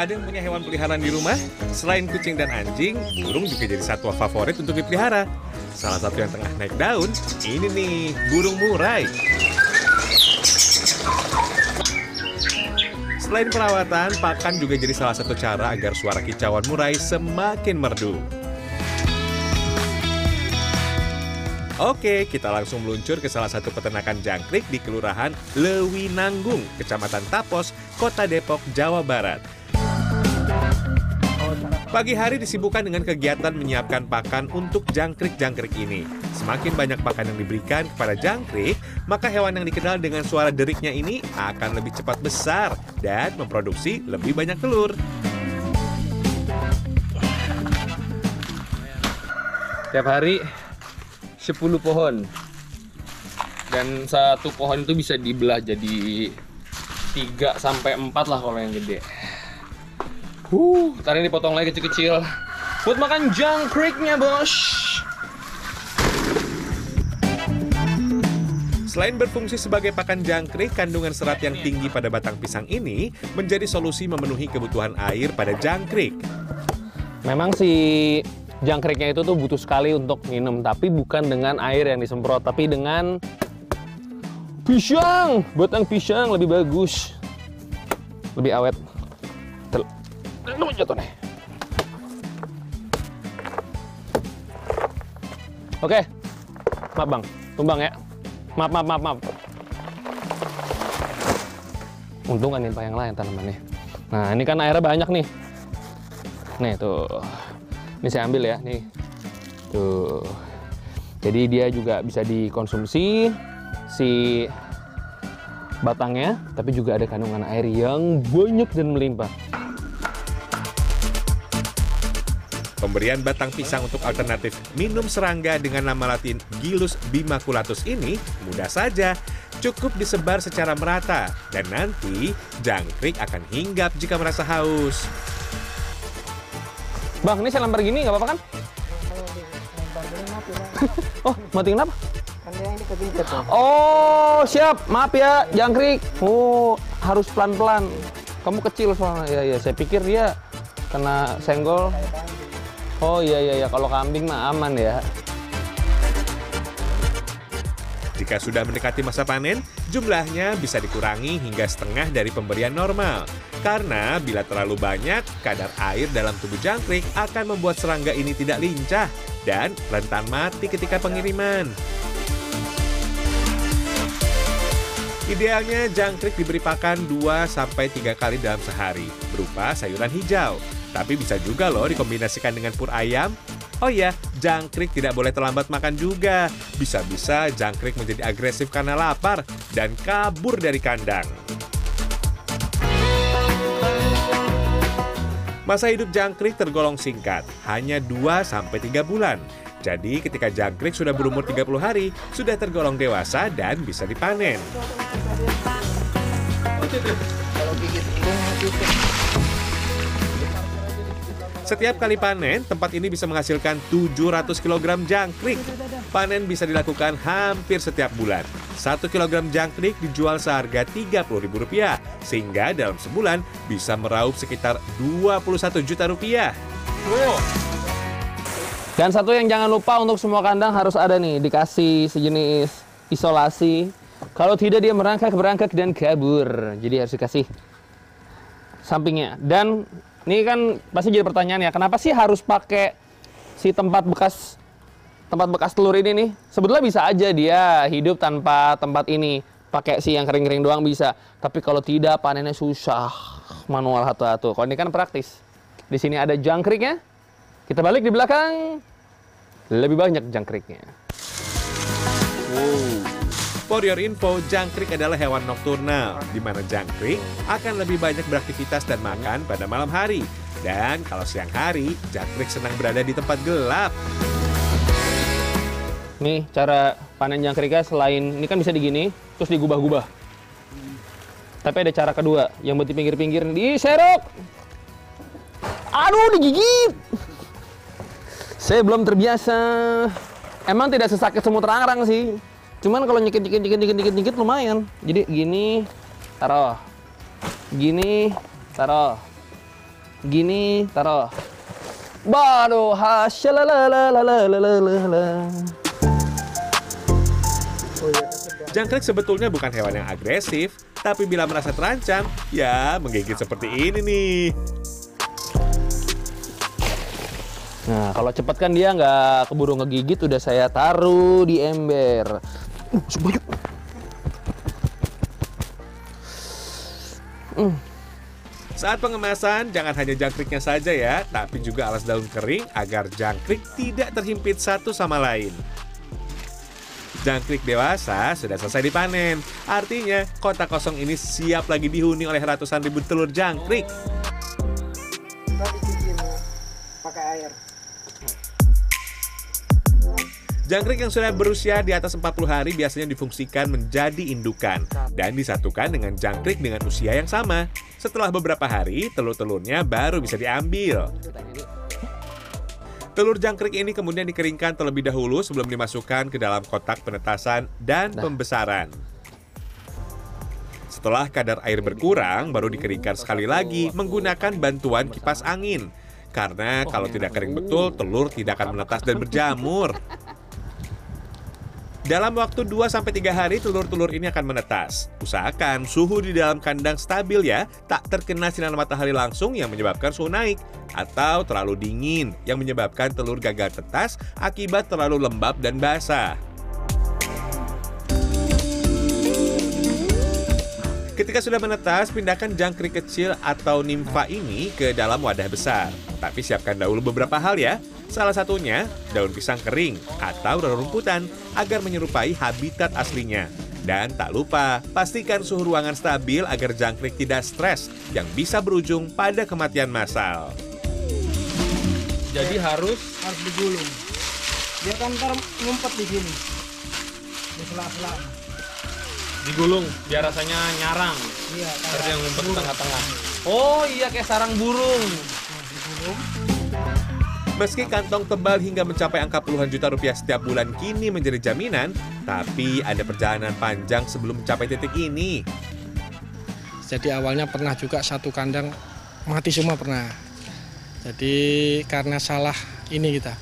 ada yang punya hewan peliharaan di rumah? Selain kucing dan anjing, burung juga jadi satwa favorit untuk dipelihara. Salah satu yang tengah naik daun, ini nih, burung murai. Selain perawatan, pakan juga jadi salah satu cara agar suara kicauan murai semakin merdu. Oke, kita langsung meluncur ke salah satu peternakan jangkrik di Kelurahan Lewinanggung, Kecamatan Tapos, Kota Depok, Jawa Barat. Pagi hari disibukkan dengan kegiatan menyiapkan pakan untuk jangkrik-jangkrik ini. Semakin banyak pakan yang diberikan kepada jangkrik, maka hewan yang dikenal dengan suara deriknya ini akan lebih cepat besar dan memproduksi lebih banyak telur. Tiap hari 10 pohon. Dan satu pohon itu bisa dibelah jadi 3 sampai 4 lah kalau yang gede. Huh, ntar ini dipotong lagi kecil-kecil. Buat makan jangkriknya, bos. Selain berfungsi sebagai pakan jangkrik, kandungan serat yang tinggi pada batang pisang ini menjadi solusi memenuhi kebutuhan air pada jangkrik. Memang si jangkriknya itu tuh butuh sekali untuk minum, tapi bukan dengan air yang disemprot, tapi dengan pisang. Batang pisang lebih bagus, lebih awet. Oke, maaf bang, tumbang ya. Maaf, maaf, maaf, maaf. Untung kan nimpa yang lain tanamannya. Nah, ini kan airnya banyak nih. Nih tuh. Ini saya ambil ya, nih. Tuh. Jadi dia juga bisa dikonsumsi si batangnya, tapi juga ada kandungan air yang banyak dan melimpah. Pemberian batang pisang untuk alternatif minum serangga dengan nama latin Gilus bimaculatus ini mudah saja. Cukup disebar secara merata dan nanti jangkrik akan hinggap jika merasa haus. Bang, ini saya lembar gini nggak apa-apa kan? oh, mati kenapa? Oh, siap. Maaf ya, jangkrik. Oh, harus pelan-pelan. Kamu kecil soalnya. Ya, ya. Saya pikir dia kena senggol. Oh iya iya iya. Kalau kambing mah aman ya. Jika sudah mendekati masa panen, jumlahnya bisa dikurangi hingga setengah dari pemberian normal. Karena bila terlalu banyak, kadar air dalam tubuh jangkrik akan membuat serangga ini tidak lincah dan rentan mati ketika pengiriman. Idealnya jangkrik diberi pakan 2-3 kali dalam sehari, berupa sayuran hijau. Tapi bisa juga loh dikombinasikan dengan pur ayam. Oh ya, jangkrik tidak boleh terlambat makan juga. Bisa-bisa jangkrik menjadi agresif karena lapar dan kabur dari kandang. Masa hidup jangkrik tergolong singkat, hanya 2-3 bulan. Jadi ketika jangkrik sudah berumur 30 hari, sudah tergolong dewasa dan bisa dipanen. Setiap kali panen, tempat ini bisa menghasilkan 700 kg jangkrik. Panen bisa dilakukan hampir setiap bulan. 1 kg jangkrik dijual seharga Rp30.000, sehingga dalam sebulan bisa meraup sekitar 21 juta rupiah. Dan satu yang jangan lupa untuk semua kandang harus ada nih dikasih sejenis isolasi. Kalau tidak dia merangkak berangkak dan kabur. Jadi harus dikasih sampingnya. Dan ini kan pasti jadi pertanyaan ya, kenapa sih harus pakai si tempat bekas tempat bekas telur ini nih? Sebetulnya bisa aja dia hidup tanpa tempat ini. Pakai si yang kering-kering doang bisa. Tapi kalau tidak panennya susah. Manual satu-satu. Kalau ini kan praktis. Di sini ada jangkriknya. Kita balik di belakang. Lebih banyak jangkriknya. For your info, jangkrik adalah hewan nokturnal, di mana jangkrik akan lebih banyak beraktivitas dan makan pada malam hari. Dan kalau siang hari, jangkrik senang berada di tempat gelap. Nih cara panen jangkriknya selain ini kan bisa digini, terus digubah-gubah. Tapi ada cara kedua, yang buat di pinggir-pinggir diserok. Aduh, digigit. Saya belum terbiasa. Emang tidak sesakit semut rangrang sih. Cuman kalau nyekit nyekit nyekit nyekit nyekit nyekit lumayan. Jadi gini, taruh. Gini, taruh. Gini, taruh. Baru hasyalalalalalalala. Jangkrik sebetulnya bukan hewan yang agresif, tapi bila merasa terancam, ya menggigit seperti ini nih. Nah, kalau cepat kan dia nggak keburu ngegigit, udah saya taruh di ember. Uh, sebanyak. Saat pengemasan, jangan hanya jangkriknya saja ya, tapi juga alas daun kering agar jangkrik tidak terhimpit satu sama lain. Jangkrik dewasa sudah selesai dipanen. Artinya, kotak kosong ini siap lagi dihuni oleh ratusan ribu telur jangkrik. Kita dicuci pakai air. Jangkrik yang sudah berusia di atas 40 hari biasanya difungsikan menjadi indukan dan disatukan dengan jangkrik dengan usia yang sama. Setelah beberapa hari, telur-telurnya baru bisa diambil. Telur jangkrik ini kemudian dikeringkan terlebih dahulu sebelum dimasukkan ke dalam kotak penetasan dan pembesaran. Setelah kadar air berkurang, baru dikeringkan sekali lagi menggunakan bantuan kipas angin. Karena kalau tidak kering betul, telur tidak akan menetas dan berjamur. Dalam waktu 2-3 hari telur-telur ini akan menetas. Usahakan suhu di dalam kandang stabil ya, tak terkena sinar matahari langsung yang menyebabkan suhu naik. Atau terlalu dingin yang menyebabkan telur gagal tetas akibat terlalu lembab dan basah. Ketika sudah menetas, pindahkan jangkrik kecil atau nimfa ini ke dalam wadah besar. Tapi siapkan dahulu beberapa hal ya. Salah satunya daun pisang kering atau rumputan agar menyerupai habitat aslinya. Dan tak lupa, pastikan suhu ruangan stabil agar jangkrik tidak stres yang bisa berujung pada kematian massal. Jadi harus Harus digulung. Dia kan ntar ngumpet di sini. Di sela-sela. digulung biar rasanya nyarang. Iya, Harus yang ngumpet tengah-tengah. Oh iya kayak sarang burung. Nah, digulung. Meski kantong tebal hingga mencapai angka puluhan juta rupiah setiap bulan kini menjadi jaminan, tapi ada perjalanan panjang sebelum mencapai titik ini. Jadi awalnya pernah juga satu kandang mati semua pernah. Jadi karena salah ini kita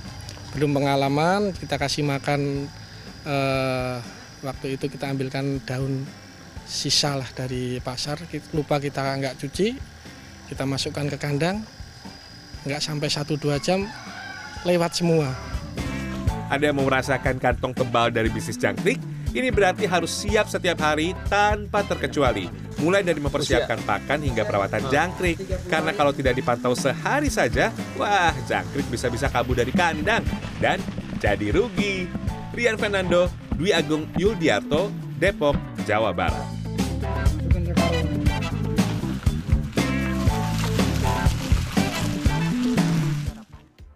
belum pengalaman kita kasih makan eh, waktu itu kita ambilkan daun sisa lah dari pasar lupa kita nggak cuci kita masukkan ke kandang nggak sampai 1-2 jam lewat semua. Ada yang mau merasakan kantong tebal dari bisnis jangkrik? Ini berarti harus siap setiap hari tanpa terkecuali. Mulai dari mempersiapkan pakan hingga perawatan jangkrik. Karena kalau tidak dipantau sehari saja, wah jangkrik bisa-bisa kabur dari kandang. Dan jadi rugi. Rian Fernando, Dwi Agung Yuldiarto, Depok, Jawa Barat.